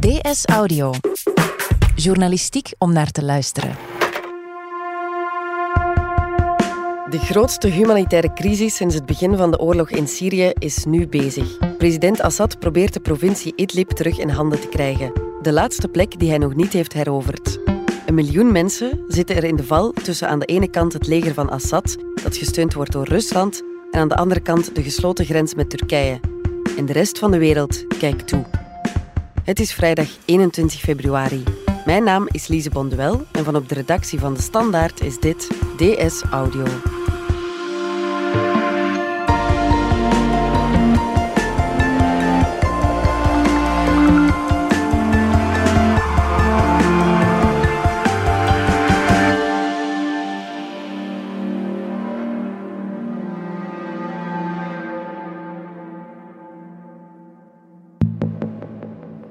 DS Audio. Journalistiek om naar te luisteren. De grootste humanitaire crisis sinds het begin van de oorlog in Syrië is nu bezig. President Assad probeert de provincie Idlib terug in handen te krijgen. De laatste plek die hij nog niet heeft heroverd. Een miljoen mensen zitten er in de val tussen aan de ene kant het leger van Assad, dat gesteund wordt door Rusland, en aan de andere kant de gesloten grens met Turkije. En de rest van de wereld kijkt toe. Het is vrijdag 21 februari. Mijn naam is Lise Bonduel en van op de redactie van De Standaard is dit DS Audio.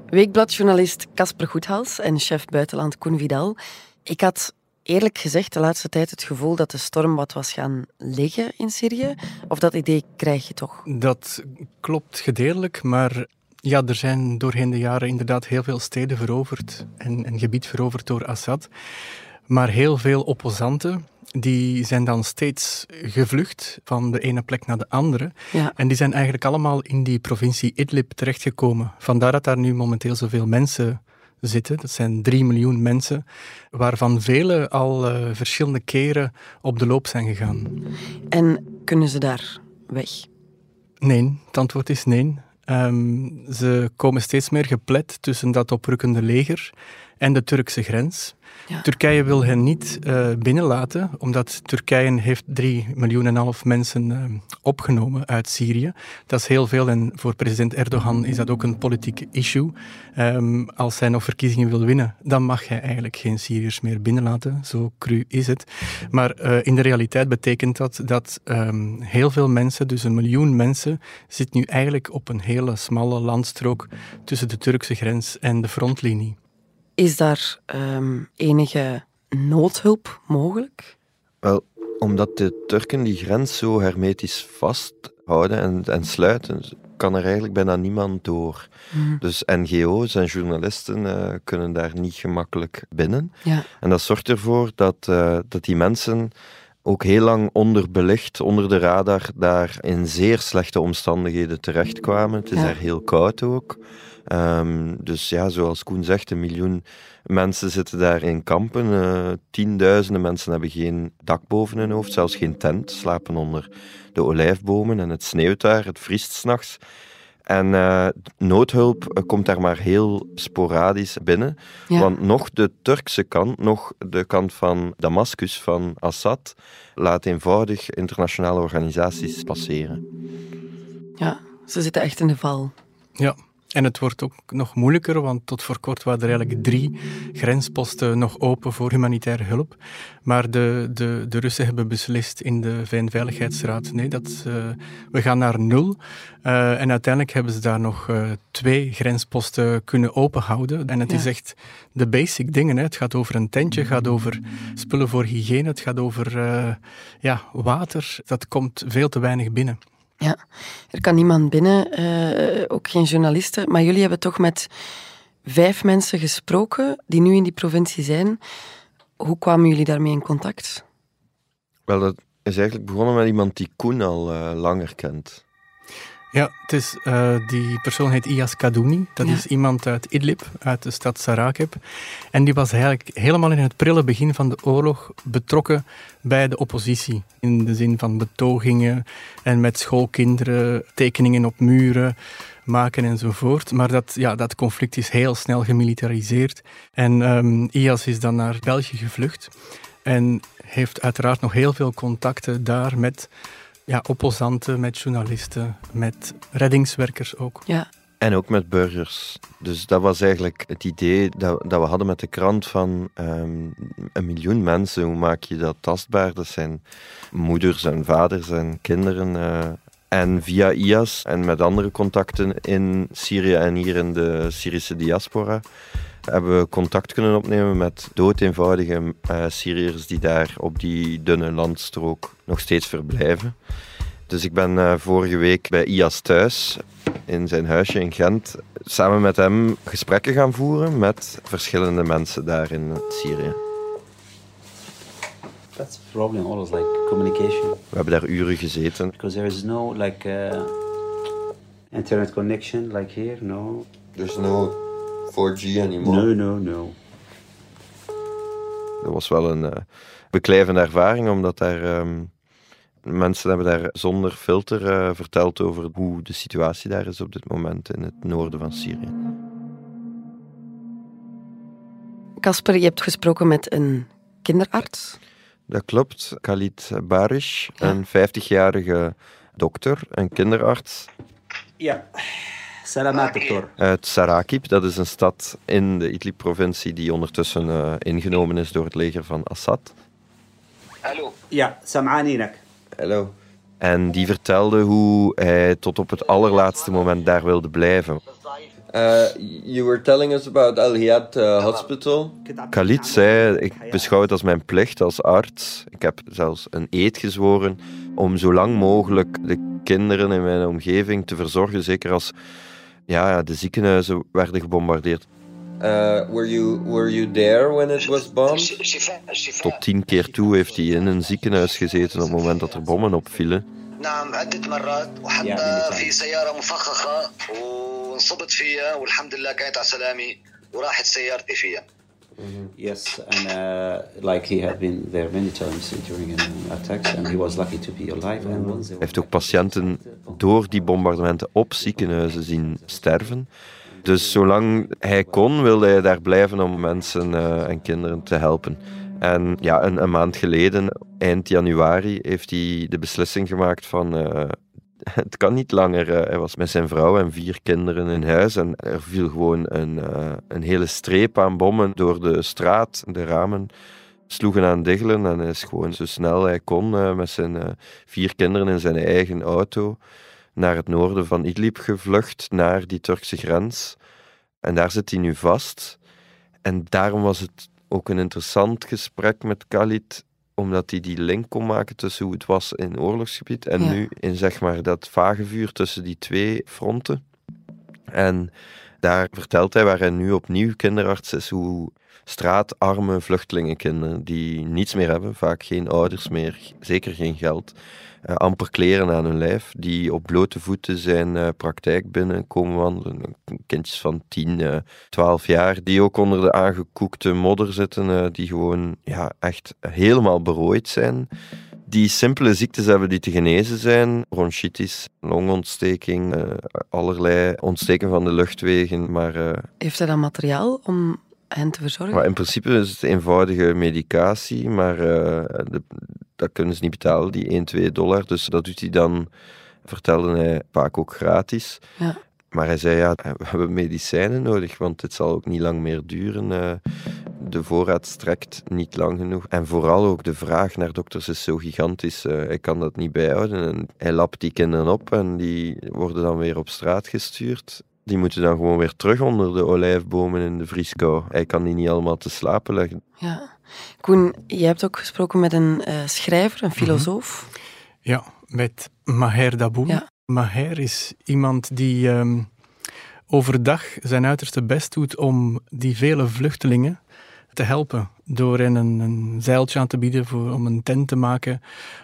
Weekbladjournalist Casper Goedhals en chef buitenland Koen Vidal. Ik had eerlijk gezegd de laatste tijd het gevoel dat de storm wat was gaan liggen in Syrië. Of dat idee krijg je toch? Dat klopt gedeeltelijk, maar ja, er zijn doorheen de jaren inderdaad heel veel steden veroverd en, en gebied veroverd door Assad. Maar heel veel opposanten die zijn dan steeds gevlucht van de ene plek naar de andere. Ja. En die zijn eigenlijk allemaal in die provincie Idlib terechtgekomen. Vandaar dat daar nu momenteel zoveel mensen zitten. Dat zijn drie miljoen mensen, waarvan vele al eh, verschillende keren op de loop zijn gegaan. En kunnen ze daar weg? Nee, het antwoord is nee. Ehm, ze komen steeds meer geplet tussen dat oprukkende leger en de Turkse grens. Ja. Turkije wil hen niet eh, binnenlaten, omdat Turkije heeft 3 miljoen en half mensen eh, opgenomen uit Syrië. Dat is heel veel en voor president Erdogan is dat ook een politiek issue. Ehm, als hij nog verkiezingen wil winnen, dan mag hij eigenlijk geen Syriërs meer binnenlaten. Zo cru is het. Maar eh, in de realiteit betekent dat dat ehm, heel veel mensen, dus een miljoen mensen, zit nu eigenlijk op een hele smalle landstrook tussen de Turkse grens en de frontlinie. Is daar ehm, enige noodhulp mogelijk? Wel, omdat de Turken die grens zo hermetisch vasthouden en, en sluiten, kan er eigenlijk bijna niemand door. Dus NGO's en journalisten eh, kunnen daar niet gemakkelijk binnen. Ja. En dat zorgt ervoor dat, eh, dat die mensen ook heel lang onderbelicht, onder de radar, daar in zeer slechte omstandigheden terechtkwamen. Het is Ja. daar heel koud ook. Ehm, dus ja, zoals Koen zegt, een miljoen mensen zitten daar in kampen. Eh, tienduizenden mensen hebben geen dak boven hun hoofd, zelfs geen tent, slapen onder de olijfbomen en het sneeuwt daar, het vriest s'nachts. En eh, noodhulp eh, komt daar maar heel sporadisch binnen. Ja. Want nog de Turkse kant, nog de kant van Damascus, van Assad, laat eenvoudig internationale organisaties passeren. ja, ze zitten echt in de val. Ja, en het wordt ook nog moeilijker, want tot voor kort waren er eigenlijk drie grensposten nog open voor humanitaire hulp. Maar de, de, de Russen hebben beslist in de VN-veiligheidsraad, nee, dat, eh, we gaan naar nul. Eh, en uiteindelijk hebben ze daar nog eh, twee grensposten kunnen openhouden. En het Ja. is echt de basic dingen. Hè. Het gaat over een tentje, het gaat over spullen voor hygiëne, het gaat over ja, water. Dat komt veel te weinig binnen. Ja, er kan niemand binnen, eh, ook geen journalisten. Maar jullie hebben toch met vijf mensen gesproken die nu in die provincie zijn. Hoe kwamen jullie daarmee in contact? Wel, dat is eigenlijk begonnen met iemand die Koen al eh, langer kent. Ja, het is, eh, die persoon heet Iyas Kadouni. Dat Ja. is iemand uit Idlib, uit de stad Sarakeb. En die was eigenlijk helemaal in het prille begin van de oorlog betrokken bij de oppositie. In de zin van betogingen en met schoolkinderen, tekeningen op muren maken enzovoort. Maar dat, ja, dat conflict is heel snel gemilitariseerd. En ehm Iyas is dan naar België gevlucht. En heeft uiteraard nog heel veel contacten daar met ja, opposanten, met journalisten, met reddingswerkers ook. Ja, En ook met burgers. Dus dat was eigenlijk het idee dat, dat we hadden met de krant van ehm, een miljoen mensen. Hoe maak je dat tastbaar? Dat zijn moeders en vaders en kinderen. eh. en via IAS en met andere contacten in Syrië en hier in de Syrische diaspora hebben we contact kunnen opnemen met doodeenvoudige eh Syriërs die daar op die dunne landstrook nog steeds verblijven. Dus ik ben eh, vorige week bij IAS thuis in zijn huisje in Gent samen met hem gesprekken gaan voeren met verschillende mensen daar in Syrië. That's the problem, always like communication. We hebben daar uren gezeten. Because there is no like uh, internet connection like here, no. There's no 4G No, no, no. Dat was wel een uh, beklijvende ervaring, omdat daar ehm, mensen hebben daar zonder filter uh, verteld over hoe de situatie daar is op dit moment in het noorden van Syrië. Casper, je hebt gesproken met een kinderarts. Dat klopt. Khalid Barish, een 50-jarige dokter, een kinderarts. Ja. Salamat, dokter. Uit Sarakib, dat is een stad in de Idlib-provincie die ondertussen uh, ingenomen is door het leger van Assad. Hallo. Ja, sam'aninak. Hallo. En die vertelde hoe hij tot op het allerlaatste moment daar wilde blijven. Uh, you were telling us about Al Hiyad uh, Hospital. Khalid zei: Ik beschouw het als mijn plicht als arts. Ik heb zelfs een eed gezworen om zo lang mogelijk de kinderen in mijn omgeving te verzorgen, zeker als ja, de ziekenhuizen werden gebombardeerd. Uh, were, you, were you there when it was bombed? Tot tien keer toe heeft hij in een ziekenhuis gezeten op het moment dat er bommen opvielen. نعم عدة مرات وحتى في سيارة مفخخة وانصبت فيها والحمد لله كانت على سلامي وراحت سيارتي فيها. Yes, and uh, like he had been there many times during attacks, and he was lucky to be alive. And once Hij heeft ook patiënten door die bombardementen op ziekenhuizen zien sterven. Dus zolang hij kon, wilde hij daar blijven om mensen uh, en kinderen te helpen. En ja, een, een, maand geleden, eind januari, heeft hij de beslissing gemaakt van uh, het kan niet langer. Uh, hij was met zijn vrouw en vier kinderen in huis en er viel gewoon een, uh, een hele streep aan bommen door de straat. De ramen sloegen aan diggelen en hij is gewoon zo snel hij kon met zijn vier kinderen in zijn eigen auto naar het noorden van Idlib gevlucht, naar die Turkse grens. En daar zit hij nu vast. En daarom was het ook een interessant gesprek met Khalid, omdat hij die link kon maken tussen hoe het was in oorlogsgebied en Ja. nu in zeg maar dat vage vuur tussen die twee fronten. En daar vertelt hij, waar hij nu opnieuw kinderarts is, hoe straatarme vluchtelingenkinderen die niets meer hebben, vaak geen ouders meer, zeker geen geld, eh, amper kleren aan hun lijf, die op blote voeten zijn eh, praktijk binnen komen wandelen. Kindjes van 10, eh, 12 jaar, die ook onder de aangekoekte modder zitten, eh, die gewoon ja, echt helemaal berooid zijn. Die simpele ziektes hebben die te genezen zijn. Bronchitis, longontsteking, eh, allerlei ontsteken van de luchtwegen. Maar eh, Heeft hij dan materiaal om hen te verzorgen? maar in principe is het eenvoudige medicatie, maar eh, de- dat kunnen ze niet betalen, die 1, 2 dollar. Dus dat doet hij dan, vertelde hij, vaak ook gratis. Ja. Maar hij zei, ja, we hebben medicijnen nodig, want dit zal ook niet lang meer duren. De voorraad strekt niet lang genoeg. En vooral ook de vraag naar dokters is zo gigantisch. eh, hij kan dat niet bijhouden. En hij lapt die kinderen op en die worden dan weer op straat gestuurd. Die moeten dan gewoon weer terug onder de olijfbomen in de vrieskou. Hij kan die niet allemaal te slapen leggen. Ja. Koen, je hebt ook gesproken met een eh, schrijver, een filosoof. Ja, met Maher Daboul. Ja. Maher is iemand die ehm, overdag zijn uiterste best doet om die vele vluchtelingen te helpen. Door hen een, een zeiltje aan te bieden, voor, om een tent te maken,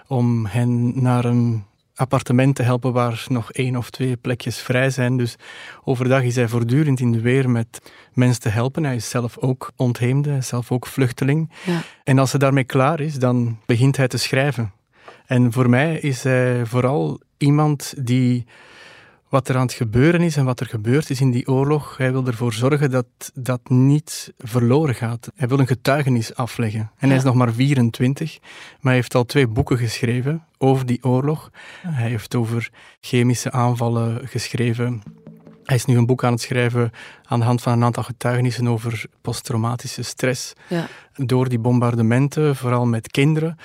om hen naar een appartement te helpen waar nog één of twee plekjes vrij zijn. Dus overdag is hij voortdurend in de weer met mensen te helpen. Hij is zelf ook ontheemde, hij is zelf ook vluchteling. Ja. En als hij daarmee klaar is, dan begint hij te schrijven. En voor mij is hij vooral iemand die wat er aan het gebeuren is en wat er gebeurd is in die oorlog, hij wil ervoor zorgen dat dat niet verloren gaat. Hij wil een getuigenis afleggen. En hij is nog maar 24, maar hij heeft al twee boeken geschreven over die oorlog. Hij heeft over chemische aanvallen geschreven. Hij is nu een boek aan het schrijven aan de hand van een aantal getuigenissen over posttraumatische stress Ja. door die bombardementen, vooral met kinderen.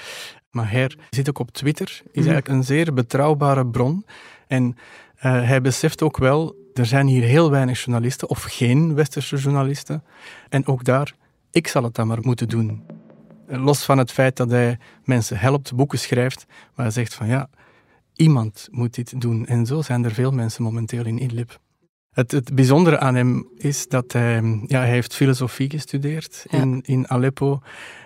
Maar hij zit ook op Twitter, is eigenlijk een zeer betrouwbare bron. En eh, hij beseft ook wel, er zijn hier heel weinig journalisten, of geen westerse journalisten. En ook daar, ik zal het dan maar moeten doen. Los van het feit dat hij mensen helpt, boeken schrijft, maar hij zegt van ja, iemand moet dit doen. En zo zijn er veel mensen momenteel in Idlib. Het, het bijzondere aan hem is dat hij, ja, hij heeft filosofie gestudeerd in, in Aleppo.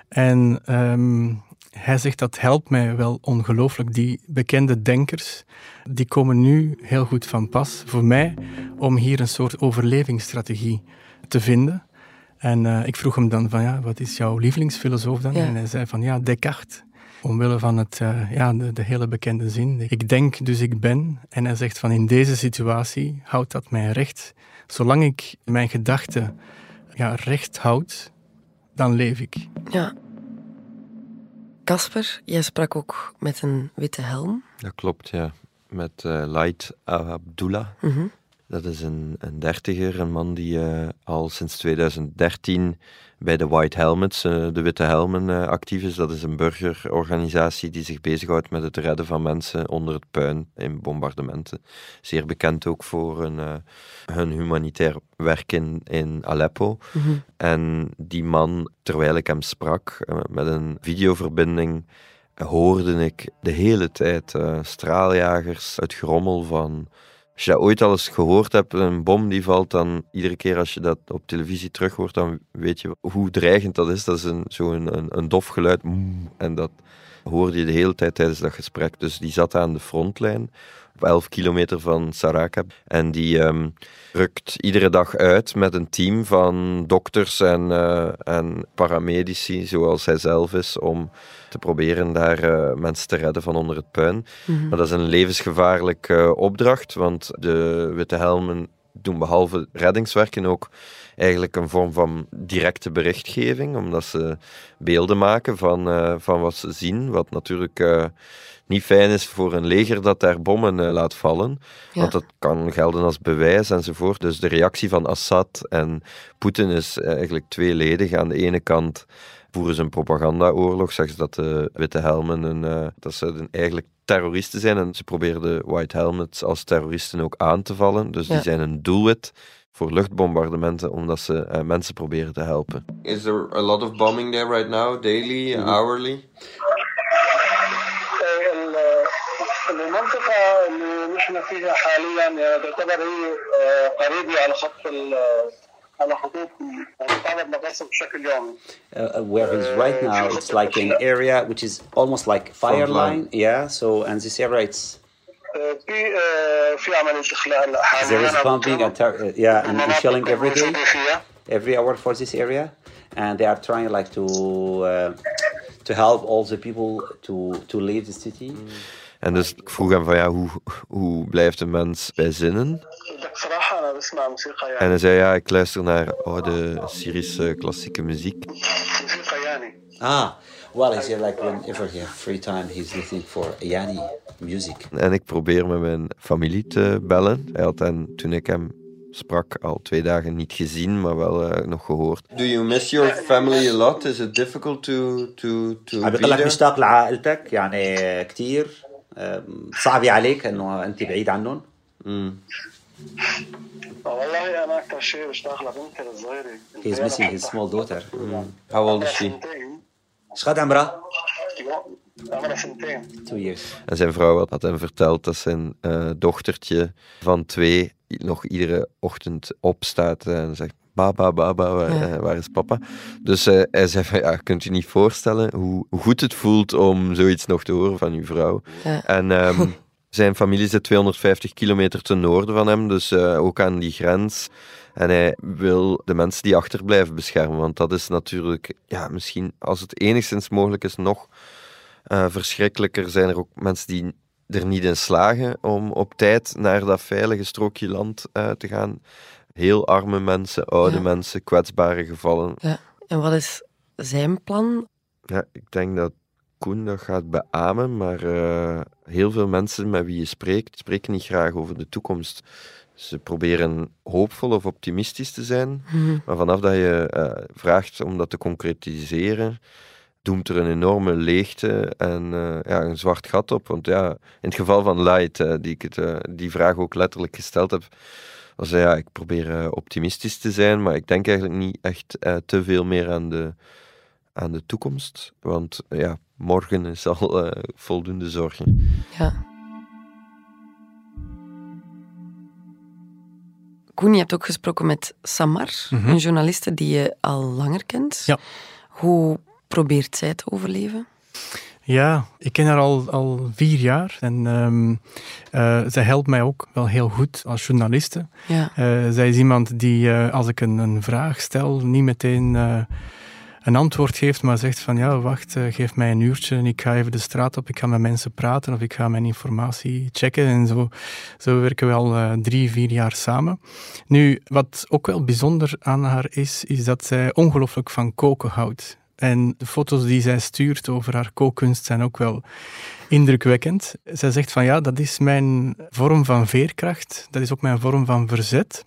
En ehm, hij zegt dat helpt mij wel ongelooflijk. Die bekende denkers, die komen nu heel goed van pas voor mij om hier een soort overlevingsstrategie te vinden. En uh, ik vroeg hem dan van, ja, wat is jouw lievelingsfilosoof dan? En hij zei van, ja, Descartes. Omwille van het, uh, ja, de, de, hele bekende zin. Ik denk, dus ik ben. En hij zegt van, in deze situatie houdt dat mij recht. Zolang ik mijn gedachten ja, recht houd, dan leef ik. Ja. Casper, jij sprak ook met een witte helm. Dat klopt, ja. Met uh, Light Abdullah. Mm Dat is een, een dertiger, een man die uh, al sinds 2013 bij de White Helmets, uh, de Witte Helmen, uh, actief is. Dat is een burgerorganisatie die zich bezighoudt met het redden van mensen onder het puin in bombardementen. Zeer bekend ook voor hun, hun humanitair werk in, in Aleppo. Mm -hmm. En die man, terwijl ik hem sprak, met een videoverbinding, hoorde ik de hele tijd straaljagers, het grommel van als je dat ooit al eens gehoord hebt, een bom die valt, dan iedere keer als je dat op televisie terug hoort, dan weet je hoe dreigend dat is. Dat is zo'n een, een, dof geluid. En dat hoorde je de hele tijd tijdens dat gesprek. Dus die zat aan de frontlijn, op 11 kilometer van Saraka. En die um, rukt iedere dag uit met een team van dokters en, uh, en paramedici, zoals hij zelf is, om te proberen daar uh, mensen te redden van onder het puin. Mm -hmm. Maar dat is een levensgevaarlijke uh, opdracht, want de Witte Helmen doen behalve reddingswerken ook eigenlijk een vorm van directe berichtgeving, omdat ze beelden maken van, uh, van wat ze zien, wat natuurlijk uh, niet fijn is voor een leger dat daar bommen uh, laat vallen, ja. want dat kan gelden als bewijs enzovoort. Dus de reactie van Assad en Poetin is eigenlijk tweeledig. Aan de ene kant voeren ze een propagandaoorlog, zeggen ze dat de Witte Helmen een, dat ze eigenlijk terroristen zijn en ze proberen de White Helmets als terroristen ook aan te vallen. Dus ja. die zijn een doelwit voor luchtbombardementen omdat ze uh, mensen proberen te helpen. Is there a lot of bombing there right now, daily, mm -hmm. hourly? المنطقة اللي نحن فيها حاليا تعتبر هي قريبة على خط على خطوط تعتبر مقاصد بشكل يومي. Where is right now, it's like an area which is almost like fire line. Yeah, so and this area it's في في عمليه اخلاء هلا There is pumping and uh, yeah and, and shelling every day, every hour for this area, and they are trying like to uh, to help all the people to to leave the city. Mm. En dus ik vroeg hem van ja, hoe, hoe blijft een mens bij zinnen? En hij zei ja, ik luister naar oude Syrische klassieke muziek. Ah, well, he said like whenever he has free time, he's listening for Ayani music. En ik probeer met mijn familie te bellen. Hij had hen, toen ik hem sprak, al twee dagen niet gezien, maar wel uh, nog gehoord. Do you miss your family a lot? Is it difficult to to to be بقول لك مشتاق لعائلتك يعني كثير صعب عليك انه انت بعيد عنهم؟ امم والله انا اكثر شيء بشتاق لبنتي الصغيره He's missing his small daughter. Mm. How old is she? ايش قد عمرها؟ عمرها سنتين. Two years. En zijn vrouw had hem verteld dat zijn uh, dochtertje van twee nog iedere ochtend opstaat en zegt Baba, baba, waar, ja. waar is papa? Dus uh, hij zei van, ja, kunt u niet voorstellen hoe, hoe, goed het voelt om zoiets nog te horen van uw vrouw. Ja. En um, zijn familie zit 250 kilometer ten noorden van hem, dus uh, ook aan die grens. En hij wil de mensen die achterblijven beschermen, want dat is natuurlijk, ja, misschien als het enigszins mogelijk is, nog uh, verschrikkelijker. Zijn er ook mensen die er niet in slagen om op tijd naar dat veilige strookje land te gaan heel arme mensen, oude ja. mensen, kwetsbare gevallen. Ja. En wat is zijn plan? Ja, ik denk dat Koen dat gaat beamen, maar uh, heel veel mensen met wie je spreekt, spreken niet graag over de toekomst. Ze proberen hoopvol of optimistisch te zijn, mm. maar vanaf dat je uh, vraagt om dat te concretiseren, doemt er een enorme leegte en uh, ja, een zwart gat op. Want ja, in het geval van Light, die ik het, die vraag ook letterlijk gesteld heb, was ja, ik probeer optimistisch te zijn, maar ik denk eigenlijk niet echt te veel meer aan de, aan de toekomst. Want uh, ja, morgen is al voldoende zorgen. Ja. Koen, je hebt ook gesproken met Samar, Mhm. een journaliste die je al langer kent. Ja. Hoe probeert zij te overleven? Ja, ik ken haar al, al vier jaar en ehm, eh, zij helpt mij ook wel heel goed als journaliste. Ja. Eh, zij is iemand die, eh, als ik een, een vraag stel, niet meteen eh, een antwoord geeft, maar zegt van ja, wacht, eh, geef mij een uurtje en ik ga even de straat op, ik ga met mensen praten of ik ga mijn informatie checken. En zo, zo werken we al eh, drie, vier jaar samen. Nu, wat ook wel bijzonder aan haar is, is dat zij ongelooflijk van koken houdt. En de foto's die zij stuurt over haar kookkunst zijn ook wel indrukwekkend. Zij zegt van ja, dat is mijn vorm van veerkracht, dat is ook mijn vorm van verzet.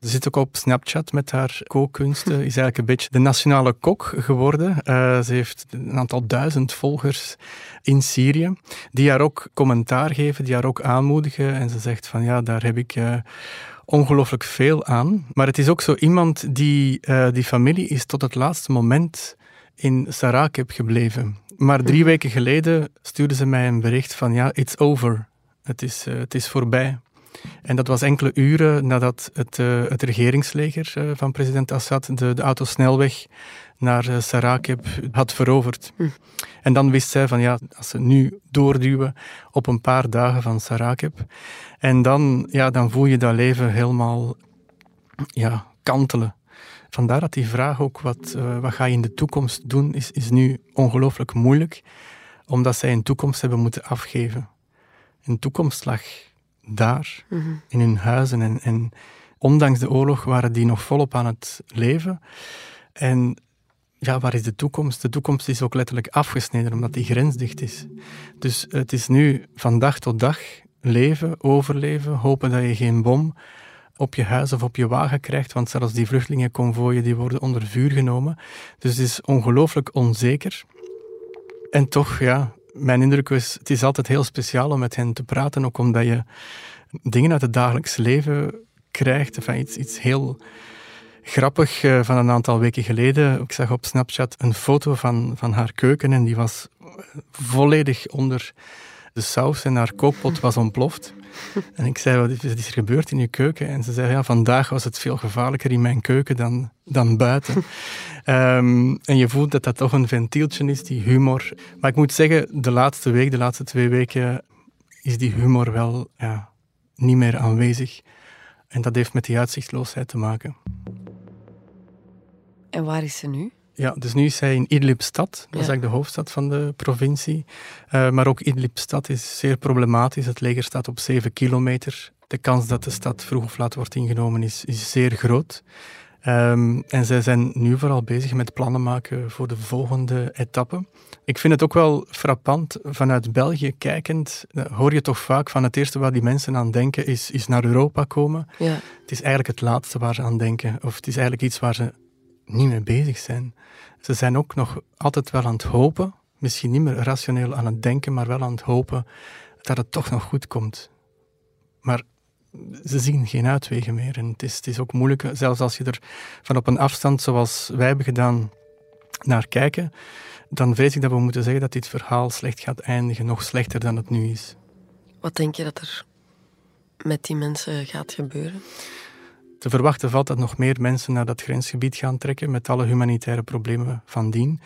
Ze zit ook op Snapchat met haar kookkunsten. Is eigenlijk een beetje de nationale kok geworden. Eh, ze heeft een aantal duizend volgers in Syrië, die haar ook commentaar geven, die haar ook aanmoedigen. En ze zegt van ja, daar heb ik eh, ongelooflijk veel aan. Maar het is ook zo iemand die, eh, die familie is tot het laatste moment in Sarakeb gebleven. Maar drie weken geleden stuurde ze mij een bericht van ja, it's over. Het is, het is voorbij. En dat was enkele uren nadat het, eh, het regeringsleger eh, van president Assad de, de autosnelweg naar uh, Sarakeb had veroverd. Hm. En dan wist zij van ja, als ze nu doorduwen op een paar dagen van Sarakeb, en dan, ja, dan voel je dat leven helemaal ja, kantelen. Vandaar dat die vraag ook, wat, uh, wat ga je in de toekomst doen, is, is nu ongelooflijk moeilijk, omdat zij een toekomst hebben moeten afgeven. Een toekomst daar, Mhm. in hun huizen. En, en ondanks de oorlog waren die nog volop aan het leven. En ja, waar is de toekomst? De toekomst is ook letterlijk afgesneden, omdat die grens dicht is. Dus het is nu van dag tot dag leven, overleven, hopen dat je geen bom op je huis of op je wagen krijgt, want zelfs die vluchtelingenconvooien die worden onder vuur genomen. Dus het is ongelooflijk onzeker. En toch, ja, mijn indruk is, het is altijd heel speciaal om met hen te praten, ook omdat je dingen uit het dagelijks leven krijgt. Enfin, iets, iets heel grappig uh, van een aantal weken geleden. Ik zag op Snapchat een foto van, van haar keuken en die was volledig onder de saus en haar kookpot was ontploft. En ik zei, wat is er gebeurd in je keuken? En ze zei, ja, vandaag was het veel gevaarlijker in mijn keuken dan, dan buiten. um, en je voelt dat dat toch een ventieltje is, die humor. Maar ik moet zeggen, de laatste week, de laatste twee weken, is die humor wel ja, niet meer aanwezig. En dat heeft met die uitzichtloosheid te maken. En waar is ze nu? Ja, dus nu is zij in Idlib-stad. Dat ja. is eigenlijk de hoofdstad van de provincie. Uh, maar ook Idlib-stad is zeer problematisch. Het leger staat op 7 kilometer. De kans dat de stad vroeg of laat wordt ingenomen is, is zeer groot. Um, en zij zijn nu vooral bezig met plannen maken voor de volgende etappe. Ik vind het ook wel frappant, vanuit België kijkend, hoor je toch vaak van het eerste waar die mensen aan denken is, is naar Europa komen. Ja. Het is eigenlijk het laatste waar ze aan denken. Of het is eigenlijk iets waar ze niet mee bezig zijn. Ze zijn ook nog altijd wel aan het hopen, misschien niet meer rationeel aan het denken, maar wel aan het hopen dat het toch nog goed komt. Maar ze zien geen uitwegen meer. En het is, het is ook moeilijk, zelfs als je er van op een afstand, zoals wij hebben gedaan, naar kijken, dan vrees ik dat we moeten zeggen dat dit verhaal slecht gaat eindigen, nog slechter dan het nu is. Wat denk je dat er met die mensen gaat gebeuren? Te verwachten valt dat nog meer mensen naar dat grensgebied gaan trekken met alle humanitaire problemen van dien.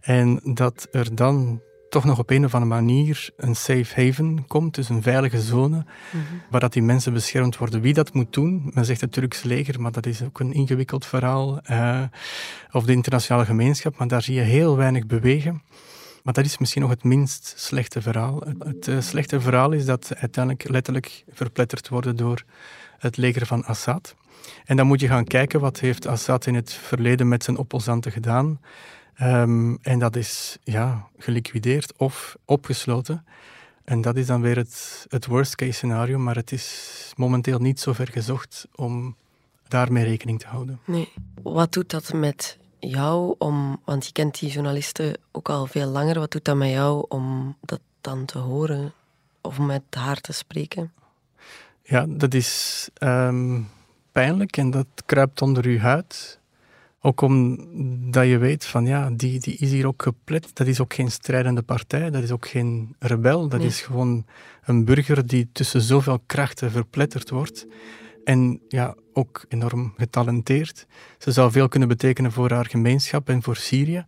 En dat er dan toch nog op een of andere manier een safe haven komt, dus een veilige zone, mm-hmm. waar dat die mensen beschermd worden. Wie dat moet doen, men zegt het Turks leger, maar dat is ook een ingewikkeld verhaal, uh, of de internationale gemeenschap, maar daar zie je heel weinig bewegen. Maar dat is misschien nog het minst slechte verhaal. Het uh, slechte verhaal is dat ze uiteindelijk letterlijk verpletterd worden door het leger van Assad. En dan moet je gaan kijken wat heeft Assad in het verleden met zijn opposanten gedaan. Um, en dat is ja, geliquideerd of opgesloten. En dat is dan weer het, het worst case scenario, maar het is momenteel niet zo ver gezocht om daarmee rekening te houden. Nee. Wat doet dat met jou om, want je kent die journalisten ook al veel langer, wat doet dat met jou om dat dan te horen of met haar te spreken? Ja, dat is um, pijnlijk en dat kruipt onder je huid. Ook omdat je weet van ja, die, die is hier ook geplet. Dat is ook geen strijdende partij, dat is ook geen rebel. Dat Nee. is gewoon een burger die tussen zoveel krachten verpletterd wordt. En ja, ook enorm getalenteerd. Ze zou veel kunnen betekenen voor haar gemeenschap en voor Syrië.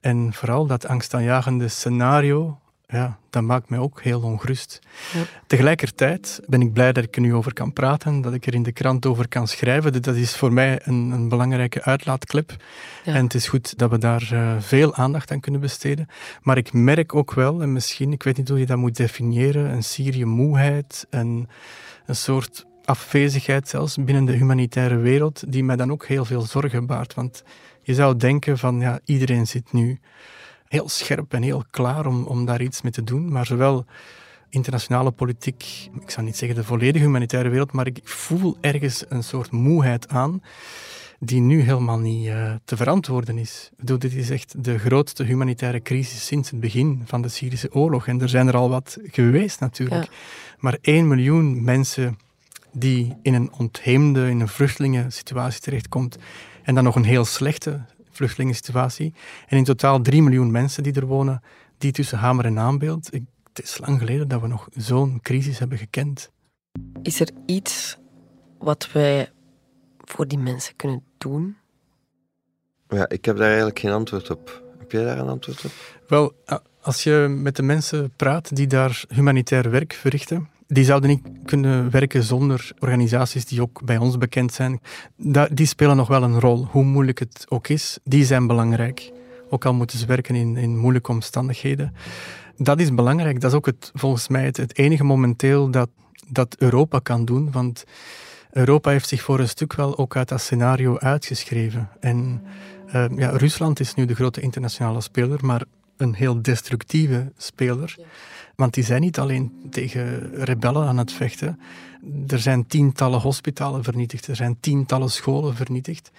En vooral dat angstaanjagende scenario, ja, dat maakt mij ook heel ongerust. Ja. Tegelijkertijd ben ik blij dat ik er nu over kan praten, dat ik er in de krant over kan schrijven. Dus dat is voor mij een, een belangrijke uitlaatklep. Ja. En het is goed dat we daar uh, veel aandacht aan kunnen besteden. Maar ik merk ook wel, en misschien, ik weet niet hoe je dat moet definiëren, een Syrië-moeheid, een, een soort afwezigheid zelfs binnen de humanitaire wereld, die mij dan ook heel veel zorgen baart. Want je zou denken van, ja, iedereen zit nu heel scherp en heel klaar om, om daar iets mee te doen, maar zowel internationale politiek, ik zou niet zeggen de volledige humanitaire wereld, maar ik voel ergens een soort moeheid aan die nu helemaal niet uh, te verantwoorden is. Ik bedoel, dit is echt de grootste humanitaire crisis sinds het begin van de Syrische oorlog. En er zijn er al wat geweest natuurlijk. Ja. Maar één miljoen mensen die in een ontheemde, in een vluchtelingensituatie terechtkomt, en dan nog een heel slechte vluchtelingensituatie. En in totaal 3 miljoen mensen die er wonen, die tussen hamer en naambeeld. Het is lang geleden dat we nog zo'n crisis hebben gekend. Is er iets wat wij voor die mensen kunnen doen? Ja, ik heb daar eigenlijk geen antwoord op. Heb jij daar een antwoord op? Wel, als je met de mensen praat die daar humanitair werk verrichten, die zouden niet kunnen werken zonder organisaties die ook bij ons bekend zijn. Die spelen nog wel een rol, hoe moeilijk het ook is. Die zijn belangrijk. Ook al moeten ze werken in, in moeilijke omstandigheden. Dat is belangrijk. Dat is ook het, volgens mij het, enige momenteel dat, dat Europa kan doen. Want Europa heeft zich voor een stuk wel ook uit dat scenario uitgeschreven. En uh, ja, Rusland is nu de grote internationale speler, maar een heel destructieve speler. Want die zijn niet alleen tegen rebellen aan het vechten. Er zijn tientallen hospitalen vernietigd, er zijn tientallen scholen vernietigd.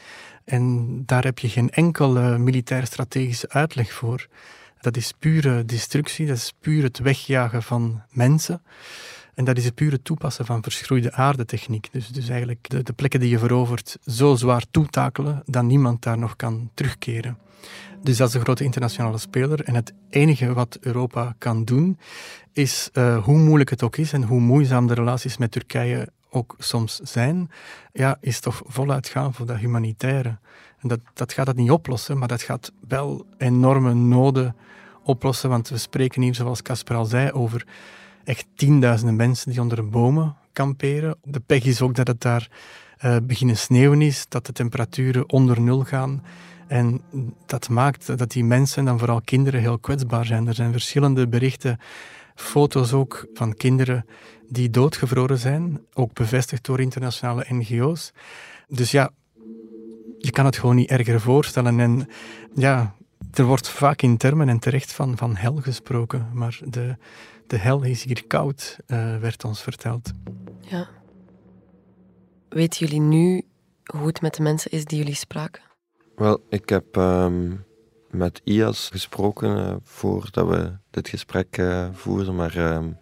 En daar heb je geen enkele militair-strategische uitleg voor. Dat is pure destructie, dat is puur het wegjagen van mensen. En dat is het pure toepassen van verschroeide aardetechniek. Dus, dus eigenlijk de, de plekken die je verovert zo zwaar toetakelen dat niemand daar nog kan terugkeren. Dus dat is een grote internationale speler. En het enige wat Europa kan doen, is uh, hoe moeilijk het ook is en hoe moeizaam de relaties met Turkije ook soms zijn, ja, is toch voluit gaan voor dat humanitaire. En dat, dat gaat dat niet oplossen, maar dat gaat wel enorme noden oplossen. Want we spreken hier, zoals Casper al zei, over echt tienduizenden mensen die onder bomen kamperen. De pech is ook dat het daar uh, beginnen sneeuwen is, dat de temperaturen onder nul gaan. En dat maakt dat die mensen, dan vooral kinderen, heel kwetsbaar zijn. Er zijn verschillende berichten, foto's ook van kinderen die doodgevroren zijn, ook bevestigd door internationale NGO's. Dus ja, je kan het gewoon niet erger voorstellen. En ja, er wordt vaak in termen en terecht van, van hel gesproken, maar de, de hel is hier koud, uh, werd ons verteld. Ja. Weten jullie nu hoe het met de mensen is die jullie spraken? Wel, ik heb um, met IAS gesproken uh, voordat we dit gesprek uh, voerden, maar um,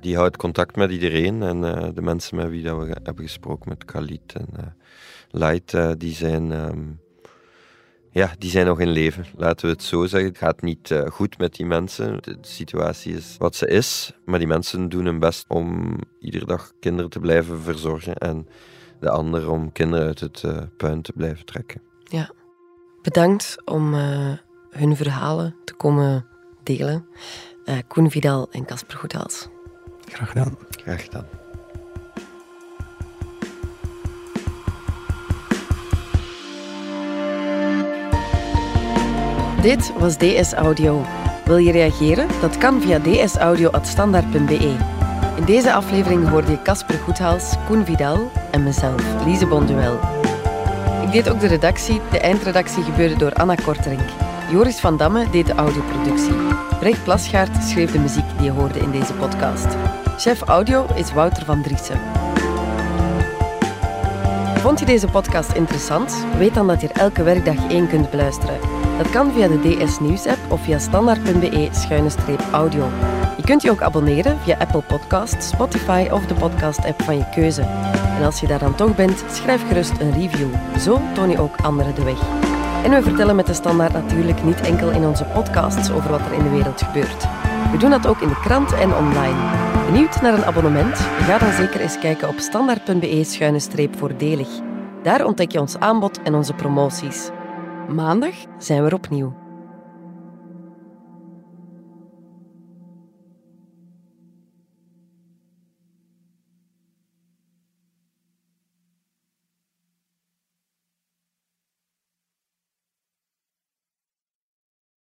die houdt contact met iedereen en uh, de mensen met wie dat we hebben gesproken, met Khalid en Light, die zijn... Um, ja, die zijn nog in leven, laten we het zo zeggen. Het gaat niet goed met die mensen. De situatie is wat ze is, maar die mensen doen hun best om iedere dag kinderen te blijven verzorgen en de anderen om kinderen uit het puin te blijven trekken. Ja. Bedankt om uh, hun verhalen te komen delen. Uh, Koen Vidal en Casper Goedhaals. Graag gedaan. Graag gedaan. Dit was DS Audio. Wil je reageren? Dat kan via dsaudio.standaard.be. In deze aflevering hoorde je Casper Goedhaals, Koen Vidal en mezelf, Lise Bonduel deed ook de redactie. De eindredactie gebeurde door Anna Korterink. Joris van Damme deed de audioproductie. Brecht Plasgaard schreef de muziek die je hoorde in deze podcast. Chef audio is Wouter van Driessen. Vond je deze podcast interessant? Weet dan dat je er elke werkdag één kunt beluisteren. Dat kan via de DS Nieuws app of via standaard.be-audio. Je kunt je ook abonneren via Apple Podcasts, Spotify of de podcast-app van je keuze. En als je daar dan toch bent, schrijf gerust een review. Zo toon je ook anderen de weg. En we vertellen met de standaard natuurlijk niet enkel in onze podcasts over wat er in de wereld gebeurt. We doen dat ook in de krant en online. Benieuwd naar een abonnement? Ga dan zeker eens kijken op standaard.be-voordelig. Daar ontdek je ons aanbod en onze promoties. Maandag zijn we er opnieuw.